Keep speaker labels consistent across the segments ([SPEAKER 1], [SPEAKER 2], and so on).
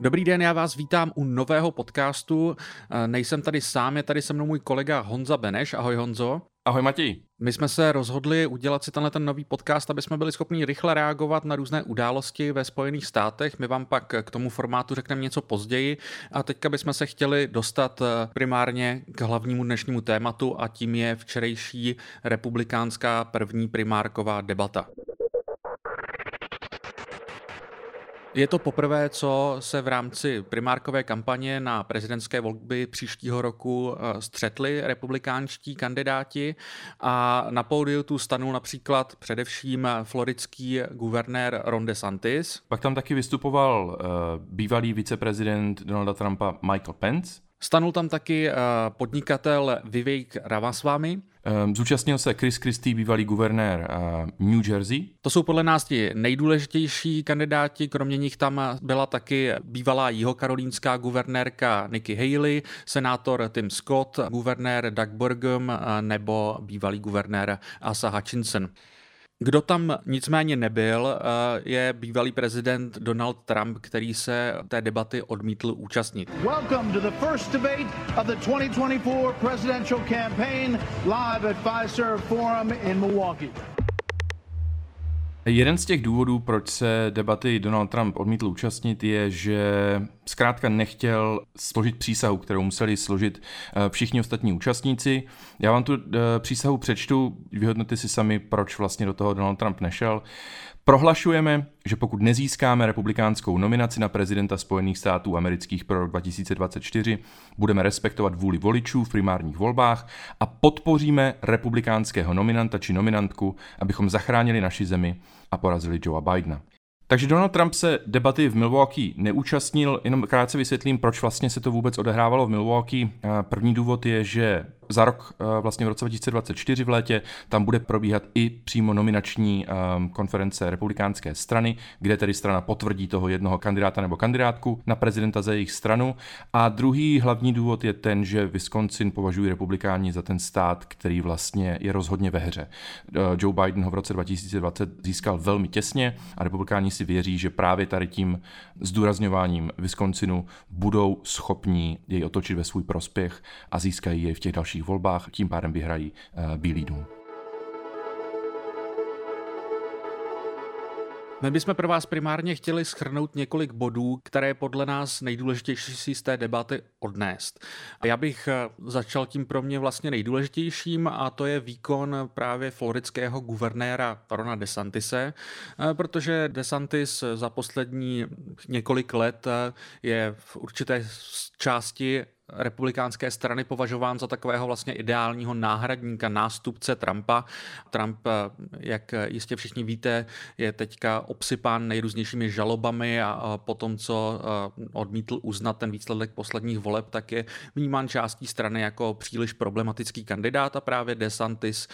[SPEAKER 1] Dobrý den, já vás vítám u nového podcastu. Eh, nejsem tady sám, je tady se mnou můj kolega Honza Beneš. Ahoj Honzo.
[SPEAKER 2] Ahoj Matěj.
[SPEAKER 1] My jsme se rozhodli udělat si tenhle ten nový podcast, aby jsme byli schopni rychle reagovat na různé události ve Spojených státech. My vám pak k tomu formátu řekneme něco později. A teďka bychom se chtěli dostat eh, primárně k hlavnímu dnešnímu tématu a tím je včerejší republikánská první primárková debata. Je to poprvé, co se v rámci primárkové kampaně na prezidentské volby příštího roku eh, střetli republikánští kandidáti a na pódiu tu stanul například především floridský guvernér Ron DeSantis.
[SPEAKER 2] Pak tam taky vystupoval uh, bývalý viceprezident Donalda Trumpa Michael Pence.
[SPEAKER 1] Stanul tam taky uh, podnikatel Vivek Ramaswamy,
[SPEAKER 2] Ehm, zúčastnil se Chris Christie, bývalý guvernér eh, New Jersey.
[SPEAKER 1] To jsou podle nás ti nejdůležitější kandidáti, kromě nich tam byla taky bývalá jihokarolínská guvernérka Nikki Haley, senátor Tim Scott, guvernér Doug Burgum eh, nebo bývalý guvernér Asa Hutchinson. Kdo tam nicméně nebyl, eh, je bývalý prezident Donald Trump, který se té debaty odmítl účastnit. Welcome to the first debate of the 2024 presidential campaign live at Fiserv Forum in
[SPEAKER 2] Milwaukee. Jeden z těch důvodů, proč se debaty Donald Trump odmítl účastnit, je, že zkrátka nechtěl složit přísahu, kterou museli složit eh, všichni ostatní účastníci. Já vám tu eh, přísahu přečtu, vyhodnote si sami, proč vlastně do toho Donald Trump nešel. Prohlašujeme, že pokud nezískáme republikánskou nominaci na prezidenta Spojených států amerických pro rok 2024, budeme respektovat vůli voličů v primárních volbách a podpoříme republikánského nominanta či nominantku, abychom zachránili naši zemi a porazili Joea Bidena. Takže Donald Trump se debaty v Milwaukee neúčastnil, jenom krátce vysvětlím, proč vlastně se to vůbec odehrávalo v Milwaukee. První důvod je, že za rok, eh, vlastně v roce 2024 v létě, tam bude probíhat i přímo nominační ehm, konference republikánské strany, kde tedy strana potvrdí toho jednoho kandidáta nebo kandidátku na prezidenta za jejich stranu. A druhý hlavní důvod je ten, že Wisconsin považují republikáni za ten stát, který vlastně je rozhodně ve hře. Eh, Joe Biden ho v roce 2020 získal velmi těsně a republikáni si věří, že právě tady tím zdůrazňováním Wisconsinu budou schopní jej otočit ve svůj prospěch a získají jej v těch dalších volbách, tím pádem vyhrají uh, Bílý dům.
[SPEAKER 1] My bychom pro vás primárně chtěli schrnout několik bodů, které podle nás nejdůležitější si z té debaty odnést. Já bych eh, začal tím pro mě vlastně nejdůležitějším a to je výkon právě floridského guvernéra Rona DeSantise, eh, protože DeSantis za poslední několik let eh, je v určité části republikánské strany považován za takového vlastně ideálního náhradníka, nástupce Trumpa. Trump, jak jistě všichni víte, je teďka obsypán nejrůznějšími žalobami a po tom, co odmítl uznat ten výsledek posledních voleb, tak je vnímán částí strany jako příliš problematický kandidát a právě DeSantis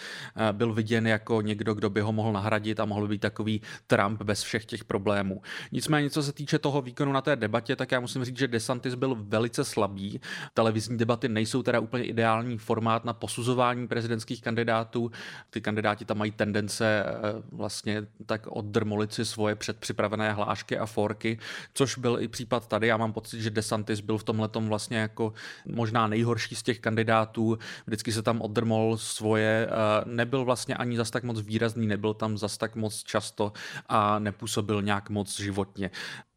[SPEAKER 1] byl viděn jako někdo, kdo by ho mohl nahradit a mohl být takový Trump bez všech těch problémů. Nicméně, co se týče toho výkonu na té debatě, tak já musím říct, že DeSantis byl velice slabý Televizní debaty nejsou teda úplně ideální formát na posuzování prezidentských kandidátů. Ty kandidáti tam mají tendence eh, vlastně tak oddrmolit si svoje předpřipravené hlášky a forky, což byl i případ tady. Já mám pocit, že DeSantis byl v tomhle vlastně jako možná nejhorší z těch kandidátů. Vždycky se tam oddrmol svoje, eh, nebyl vlastně ani zas tak moc výrazný, nebyl tam zas tak moc často a nepůsobil nějak moc životně.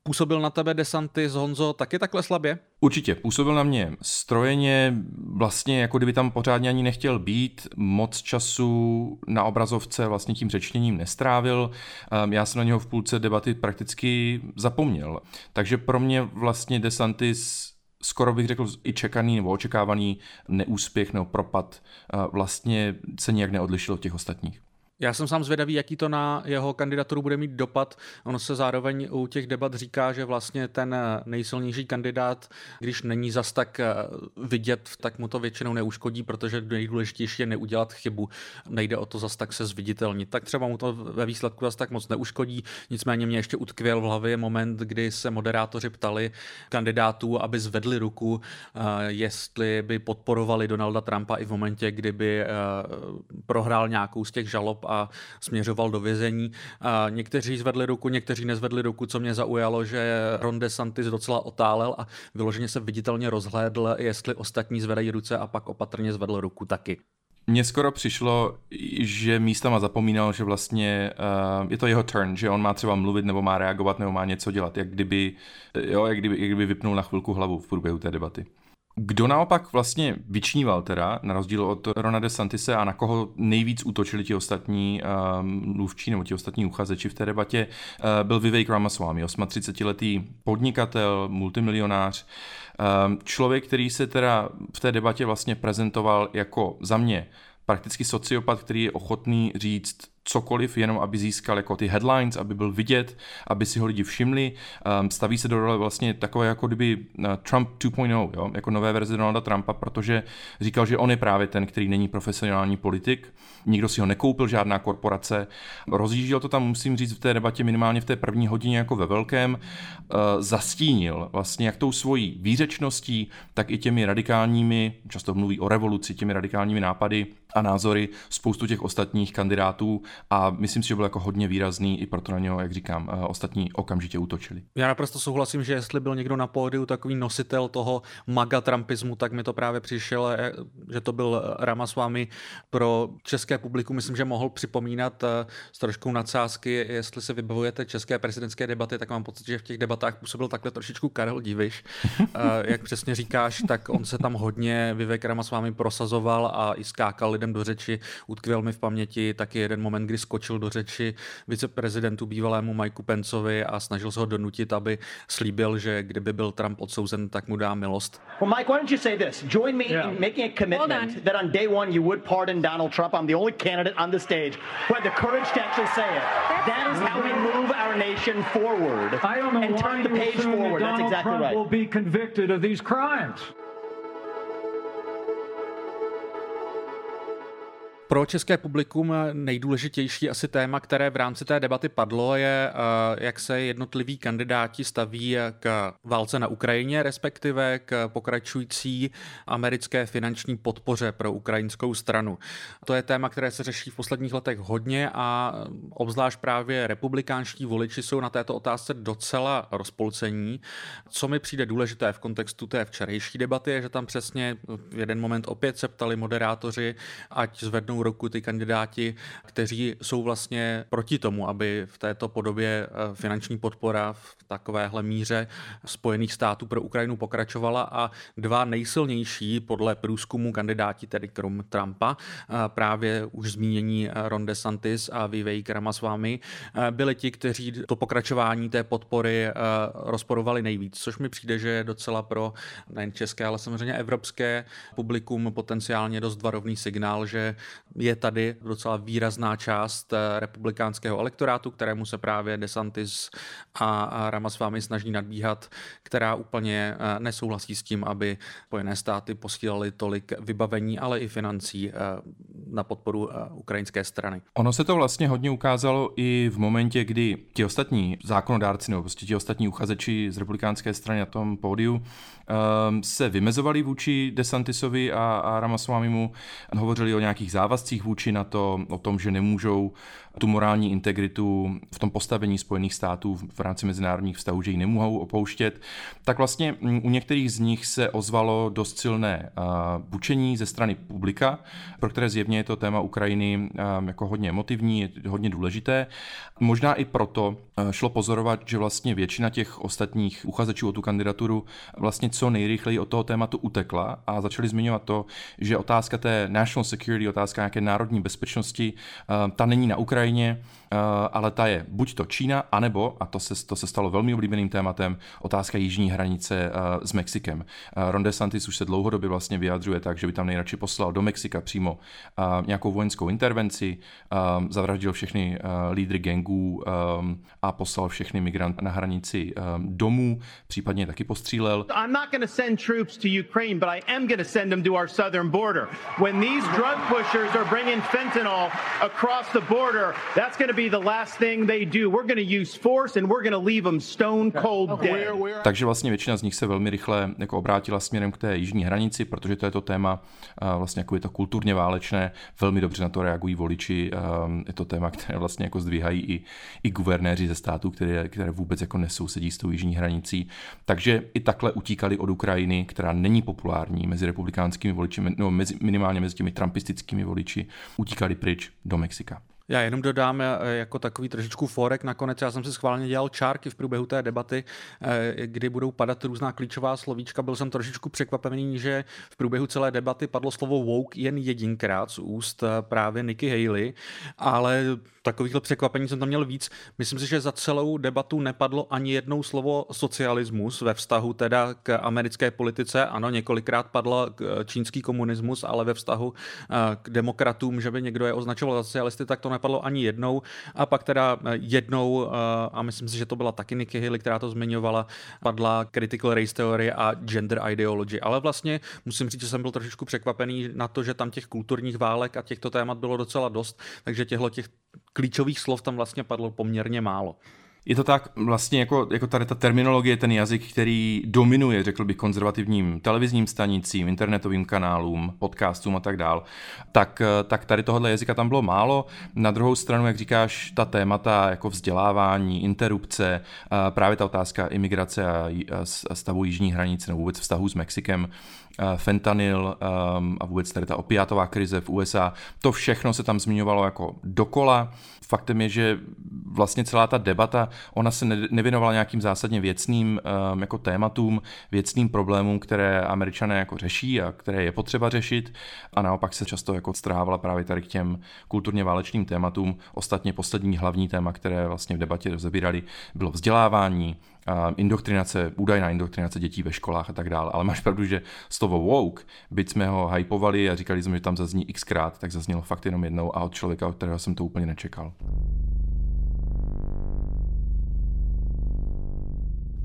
[SPEAKER 1] Působil na tebe Desantis Honzo taky takhle slabě?
[SPEAKER 2] Určitě, působil na mě strojeně, vlastně jako kdyby tam pořádně ani nechtěl být, moc času na obrazovce vlastně tím řečněním nestrávil, ehm, já jsem na něho v půlce debaty prakticky zapomněl. Takže pro mě vlastně Desantis skoro bych řekl i čekaný nebo očekávaný neúspěch nebo propad eh, vlastně se nijak neodlišil od těch ostatních.
[SPEAKER 1] Já jsem sám zvědavý, jaký to na jeho kandidaturu bude mít dopad. Ono se zároveň u těch debat říká, že vlastně ten nejsilnější kandidát, když není zas tak eh, vidět, tak mu to většinou neuškodí, protože nejdůležitější je neudělat chybu. Nejde o to zas tak se zviditelnit. Tak třeba mu to ve výsledku zas tak moc neuškodí. Nicméně mě ještě utkvěl v hlavě moment, kdy se moderátoři ptali kandidátů, aby zvedli ruku, eh, jestli by podporovali Donalda Trumpa i v momentě, kdyby eh, prohrál nějakou z těch žalob a směřoval do vězení. A někteří zvedli ruku, někteří nezvedli ruku, co mě zaujalo, že Ron DeSantis docela otálel a vyloženě se viditelně rozhlédl, jestli ostatní zvedají ruce a pak opatrně zvedl ruku taky.
[SPEAKER 2] Mně skoro přišlo, že místama zapomínal, že vlastně uh, je to jeho turn, že on má třeba mluvit nebo má reagovat nebo má něco dělat, jak kdyby, jo, jak kdyby, jak kdyby vypnul na chvilku hlavu v průběhu té debaty. Kdo naopak vlastně vyčníval teda, na rozdíl od Rona DeSantise a na koho nejvíc útočili ti ostatní um, mluvčí nebo ti ostatní uchazeči v té debatě, uh, byl Vivek Ramaswamy, 38-letý podnikatel, multimilionář, um, člověk, který se teda v té debatě vlastně prezentoval jako za mě prakticky sociopat, který je ochotný říct cokoliv, jenom aby získal jako ty headlines, aby byl vidět, aby si ho lidi všimli. Um, staví se do role vlastně takové jako kdyby uh, Trump 2.0, jo? jako nové verze Donalda Trumpa, protože říkal, že on je právě ten, který není profesionální politik, nikdo si ho nekoupil, žádná korporace. Rozjížděl to tam, musím říct, v té debatě minimálně v té první hodině jako ve velkém, uh, zastínil vlastně jak tou svojí výřečností, tak i těmi radikálními, často mluví o revoluci, těmi radikálními nápady a názory spoustu těch ostatních kandidátů a myslím si, že byl jako hodně výrazný i proto na něho, jak říkám, eh, ostatní okamžitě útočili.
[SPEAKER 1] Já naprosto souhlasím, že jestli byl někdo na pódiu takový nositel toho maga trumpismu, tak mi to právě přišel, eh, že to byl Ramaswamy pro české publiku. Myslím, že mohl připomínat eh, s troškou nadsázky, jestli si vybavujete české prezidentské debaty, tak mám pocit, že v těch debatách působil takhle trošičku Karel Diviš. Jak přesně říkáš, tak on se tam hodně Vivek Ramaswamy prosazoval a i skákal lidem do řeči. Utkvěl mi v paměti taky jeden moment, kdy skočil do řeči viceprezidentu bývalému Mikeu Pencovi a snažil se ho donutit, aby slíbil, že kdyby byl Trump odsouzen, tak mu dá milost. Well, Mike, why don't you say this? Join me yeah. in making a commitment that on day one you would pardon Donald Trump. I'm the only candidate on the stage who had the courage to actually say it. That is how we move our nation forward I don't know and turn the page forward. That That's exactly Trump right. will be convicted of these crimes. Pro české publikum nejdůležitější asi téma, které v rámci té debaty padlo, je, eh, jak se jednotliví kandidáti staví k válce na Ukrajině, respektive k pokračující americké finanční podpoře pro ukrajinskou stranu. To je téma, které se řeší v posledních letech hodně a obzvlášť právě republikánští voliči jsou na této otázce docela rozpolcení. Co mi přijde důležité v kontextu té včerejší debaty, je, že tam přesně v jeden moment opět se ptali moderátoři, ať zvednou zvednou ruku ty kandidáti, kteří jsou vlastně proti tomu, aby v této podobě eh, finanční podpora v takovéhle míře Spojených států pro Ukrajinu pokračovala a dva nejsilnější podle průzkumu kandidáti, tedy krom Trumpa, eh, právě už zmínění eh, Ron DeSantis a Vivek Ramaswamy, byli ti, kteří to pokračování té podpory rozporovali nejvíc, což mi přijde, že je docela pro nejen české, ale samozřejmě evropské publikum potenciálně dost varovný signál, že je tady docela výrazná část eh, republikánského elektorátu, kterému se právě DeSantis a Ramaswamy snaží nadbíhat, která úplně eh, nesouhlasí s tím, aby Spojené státy posílaly tolik vybavení, ale i financí eh, na podporu ukrajinské strany.
[SPEAKER 2] Ono se to vlastně hodně ukázalo i v momentě, kdy ti ostatní zákonodárci nebo prostě ti ostatní uchazeči z republikánské strany na tom pódiu se vymezovali vůči DeSantisovi a, a hovořili o nějakých závazcích závazcích vůči na to, o tom, že nemůžou tu morální integritu v tom postavení Spojených států v rámci mezinárodních vztahů, že ji nemohou opouštět, tak vlastně mm, u některých z nich se ozvalo dost silné bučení ze strany publika, pro které zjevně je to téma Ukrajiny jako hodně emotivní, hodně důležité. Možná i proto šlo pozorovat, že vlastně většina těch ostatních uchazečů o tu kandidaturu vlastně co nejrychleji od toho tématu utekla a začali zmiňovat to, že otázka té national security, otázka nějaké národní bezpečnosti, ta není na Ukrajině, eh, ale ta je buď to Čína, anebo, a to se, to se stalo velmi oblíbeným tématem, otázka jižní hranice eh, s Mexikem. Eh, Ron DeSantis už se dlouhodobě vlastně vyjadřuje tak, že by tam nejradši poslal do Mexika přímo nějakou vojenskou intervenci, zavraždil všechny lídry gangů a poslal všechny migranty na hranici domů, případně taky postřílel. I'm not going to send troops to Ukraine, but I am going to send them to our southern border. When these drug pushers
[SPEAKER 3] are bringing fentanyl across the border, that's going to be the last thing they do. We're going to use force and we're going to leave them stone cold dead.
[SPEAKER 2] Takže vlastně většina z nich se velmi rychle jako obrátila směrem k té jižní hranici, protože to je to téma vlastně jako je to kulturně válečné, velmi dobře na to reagují voliči, je to téma, které vlastně jako zdvíhají i, i guvernéři ze států, které, které vůbec jako nesousedí s tou jižní hranicí. Takže i takhle utíkali od Ukrajiny, která není populární mezi republikánskými voliči, no mezi, minimálně mezi těmi trumpistickými voliči, utíkali pryč do Mexika.
[SPEAKER 1] Já jenom dodám eh, jako takový trošičku forek nakonec. Já jsem si schválně dělal čárky v průběhu té debaty, eh, kdy budou padat různá klíčová slovíčka. Byl jsem trošičku překvapený, že v průběhu celé debaty padlo slovo woke jen jedinkrát z úst eh, právě Nikki Haley, ale takovýchhle překvapení jsem tam měl víc. Myslím si, že za celou debatu nepadlo ani jednou slovo socialismus ve vztahu teda k americké politice. Ano, několikrát padl čínský komunismus, ale ve vztahu k demokratům, že by někdo je označoval za socialisty, tak to nepadlo ani jednou. A pak teda jednou, a myslím si, že to byla taky Nikki Haley, která to zmiňovala, padla critical race theory a gender ideology. Ale vlastně musím říct, že jsem byl trošičku překvapený na to, že tam těch kulturních válek a těchto témat bylo docela dost, takže těchto těch klíčových slov tam vlastně padlo poměrně málo.
[SPEAKER 2] Je to tak vlastně jako, jako tady ta terminologie, ten jazyk, který dominuje, řekl bych, konzervativním televizním stanicím, internetovým kanálům, podcastům a tak dál, tak, tak tady tohohle jazyka tam bylo málo. Na druhou stranu, jak říkáš, ta témata jako vzdělávání, interrupce, právě ta otázka imigrace a stavu jižní hranice nebo vůbec vztahu s Mexikem, fentanyl a vůbec tady ta opiátová krize v USA, to všechno se tam zmiňovalo jako dokola. Faktem je, že vlastně celá ta debata, ona se nevěnovala nějakým zásadně věcným um, jako tématům, věcným problémům, které američané jako řeší a které je potřeba řešit a naopak se často jako strávala právě tady k těm kulturně válečným tématům. Ostatně poslední hlavní téma, které vlastně v debatě rozebírali, bylo vzdělávání, indoktrinace, údajná indoktrinace dětí ve školách a tak dále. Ale máš pravdu, že slovo woke, byť jsme ho hypovali a říkali jsme, že tam zazní xkrát, tak zaznělo fakt jenom jednou a od člověka, od kterého jsem to úplně nečekal.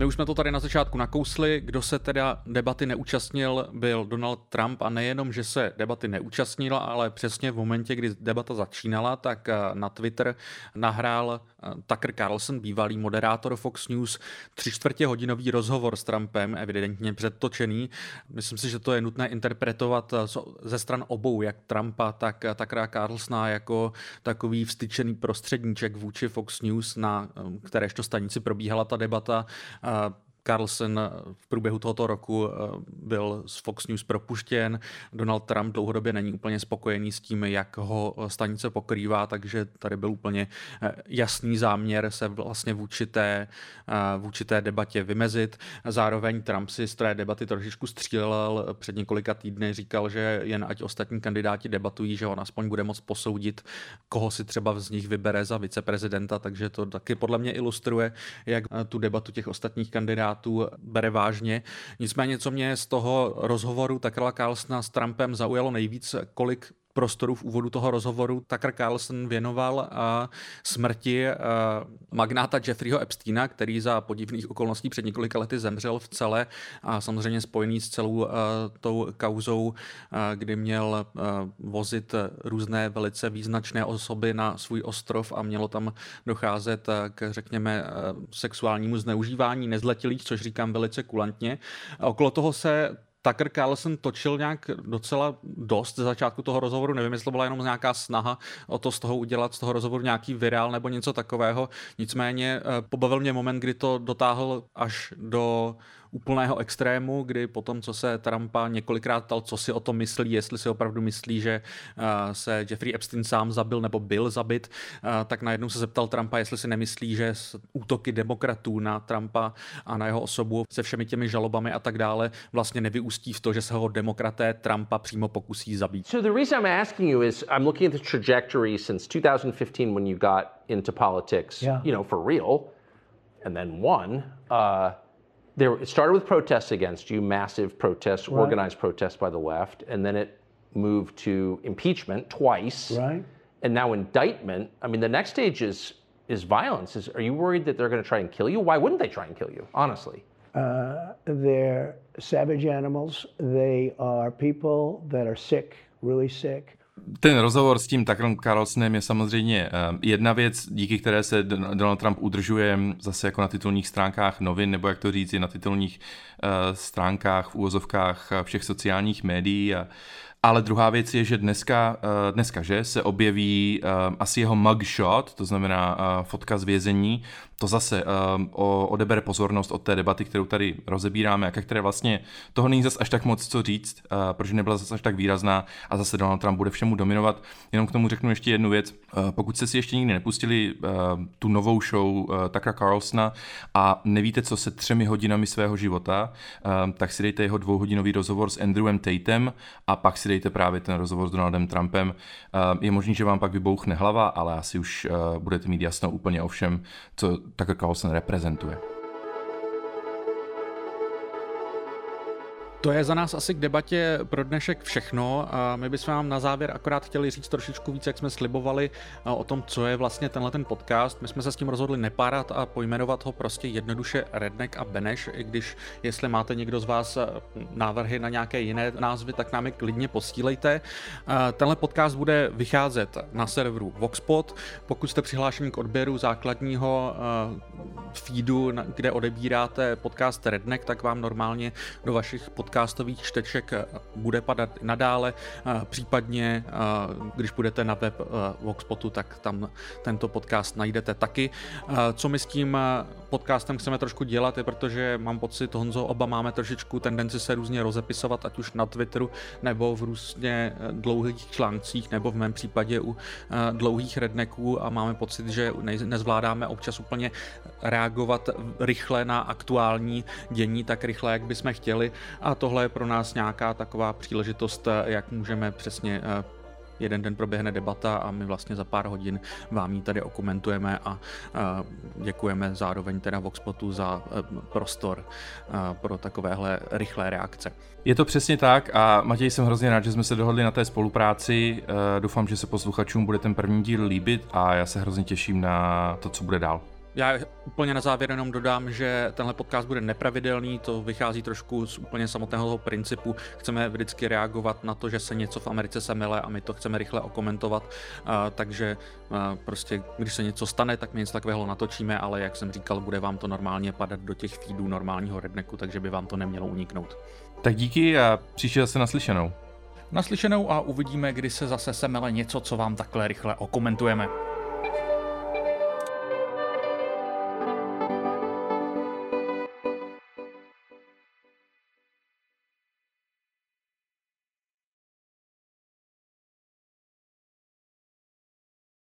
[SPEAKER 1] My už jsme to tady na začátku nakousli. Kdo se teda debaty neúčastnil, byl Donald Trump a nejenom, že se debaty neúčastnil, ale přesně v momentě, kdy debata začínala, tak eh, na Twitter nahrál eh, Tucker Carlson, bývalý moderátor Fox News, tři čtvrtě hodinový rozhovor s Trumpem, evidentně předtočený. Myslím si, že to je nutné interpretovat eh, ze stran obou, jak Trumpa, tak Tuckera Carlsona jako takový vstyčený prostředníček vůči Fox News, na kteréžto stanici probíhala ta debata Uh, Carlson v průběhu tohoto roku eh, byl z Fox News propuštěn. Donald Trump dlouhodobě není úplně spokojený s tím, jak ho stanice pokrývá, takže tady byl úplně eh, jasný záměr se vlastně vůči té, eh, vůči té debatě vymezit. Zároveň Trump si z té debaty trošičku střílel. Před několika týdny říkal, že jen ať ostatní kandidáti debatují, že on aspoň bude moct posoudit, koho si třeba z nich vybere za viceprezidenta, takže to taky podle mě ilustruje, jak tu debatu těch ostatních kandidátů kandidátů bere vážně. Nicméně, co mě z toho rozhovoru Tuckera Carlsona s Trumpem zaujalo nejvíc, kolik prostoru v úvodu toho rozhovoru Tucker Carlson věnoval a smrti magnáta Jeffreyho Epsteina, který za podivných okolností před několika lety zemřel v celé a samozřejmě spojený s celou tou kauzou, kdy měl vozit různé velice význačné osoby na svůj ostrov a mělo tam docházet k, řekněme, sexuálnímu zneužívání nezletilých, což říkám velice kulantně. A okolo toho se Tucker Carlson točil nějak docela dost ze začátku toho rozhovoru, nevím, jestli to byla jenom nějaká snaha o to z toho udělat z toho rozhovoru nějaký virál nebo něco takového, nicméně eh, pobavil mě moment, kdy to dotáhl až do úplného extrému, kdy potom, co se Trumpa několikrát ptal, co si o tom myslí, jestli si opravdu myslí, že eh, se Jeffrey Epstein sám zabil nebo byl zabit, eh, tak najednou se zeptal Trumpa, jestli si nemyslí, že útoky demokratů na Trumpa a na jeho osobu se všemi těmi žalobami a tak dále vlastně nevyústí v to, že se ho demokraté Trumpa přímo pokusí zabít.
[SPEAKER 4] So the reason I'm asking you is I'm looking at the trajectory since 2015 when you got into politics, yeah. you know, for real, and then won. Uh, there it started with protests against you, massive protests, right. organized protests by the left, and then it moved to impeachment twice.
[SPEAKER 5] Right.
[SPEAKER 4] And now indictment. I mean, the next stage is is violence. Is are you worried that they're going to try and kill you? Why wouldn't they try and kill you? Honestly.
[SPEAKER 5] Uh, they're savage animals. They are people that are sick, really sick.
[SPEAKER 2] Ten rozhovor s tím Tuckerem Carlsonem je samozřejmě uh, jedna věc, díky které se Donald Trump udržuje zase jako na titulních stránkách novin, nebo jak to říct, na titulních uh, stránkách, v úvozovkách všech sociálních médií a ale druhá věc je, že dneska, eh, dneska že se objeví uh, asi jeho mugshot, to znamená uh, fotka z vězení, to zase odebere pozornost od té debaty, kterou tady rozebíráme, a které vlastně toho není zase až tak moc co říct, protože nebyla zase až tak výrazná a zase Donald Trump bude všemu dominovat. Jenom k tomu řeknu ještě jednu věc. Pokud jste si ještě nikdy nepustili tu novou show Tucker Carlsona a nevíte, co se třemi hodinami svého života, tak si dejte jeho dvouhodinový rozhovor s Andrewem Tatem a pak si dejte právě ten rozhovor s Donaldem Trumpem. Uh, je možný, že vám pak vybouchne hlava, ale asi už uh, budete mít jasno úplně o všem, co Tucker Carlson reprezentuje.
[SPEAKER 1] To je za nás asi k debatě pro dnešek všechno. My bychom vám na závěr akorát chtěli říct trošičku víc, jak jsme slibovali o tom, co je vlastně tenhle ten podcast. My jsme se s tím rozhodli nepárat a pojmenovat ho prostě jednoduše Redneck a Beneš, i když jestli máte někdo z vás návrhy na nějaké jiné názvy, tak nám je klidně posílejte. Tenhle podcast bude vycházet na serveru Voxpot. Pokud jste přihlášeni k odběru základního feedu, kde odebíráte podcast Redneck, tak vám normálně do vašich podcastů podcastových čteček eh, bude padat nadále, eh, případně eh, když budete na web Voxpotu, tak tam tento podcast najdete taky. Co my s tím podcastem chceme trošku dělat, je protože mám pocit, Honzo, oba máme trošičku tendenci se různě rozepisovat, ať už na Twitteru, nebo v různě dlouhých článcích, nebo v mém případě u dlouhých redneků. A máme pocit, že nezvládáme občas úplně reagovat rychle na aktuální dění tak rychle, jak bychom chtěli. A tohle je pro nás nějaká taková příležitost, jak můžeme přesně eh, jeden den proběhne debata a my vlastně za pár hodin vám ji tady okomentujeme a děkujeme zároveň teda Voxpotu za eh, prostor eh, pro takovéhle rychlé reakce.
[SPEAKER 2] Je to přesně tak a Matěj jsem hrozně rád, že jsme se dohodli na té spolupráci. Doufám, že se posluchačům bude ten první díl líbit a já se hrozně těším na to, co bude dál.
[SPEAKER 1] Já úplně na závěr jenom dodám, že tenhle podcast bude nepravidelný, to vychází trošku z úplně samotného principu. Chceme vždycky reagovat na to, že se něco v Americe semele a my to chceme rychle okomentovat, takže prostě když se něco stane, tak my něco takového natočíme, ale jak jsem říkal, bude vám to normálně padat do těch feedů normálního redneku, takže by vám to nemělo uniknout.
[SPEAKER 2] Tak díky a příště zase naslyšenou.
[SPEAKER 1] Naslyšenou a uvidíme, kdy se zase semele něco, co vám takhle rychle okomentujeme.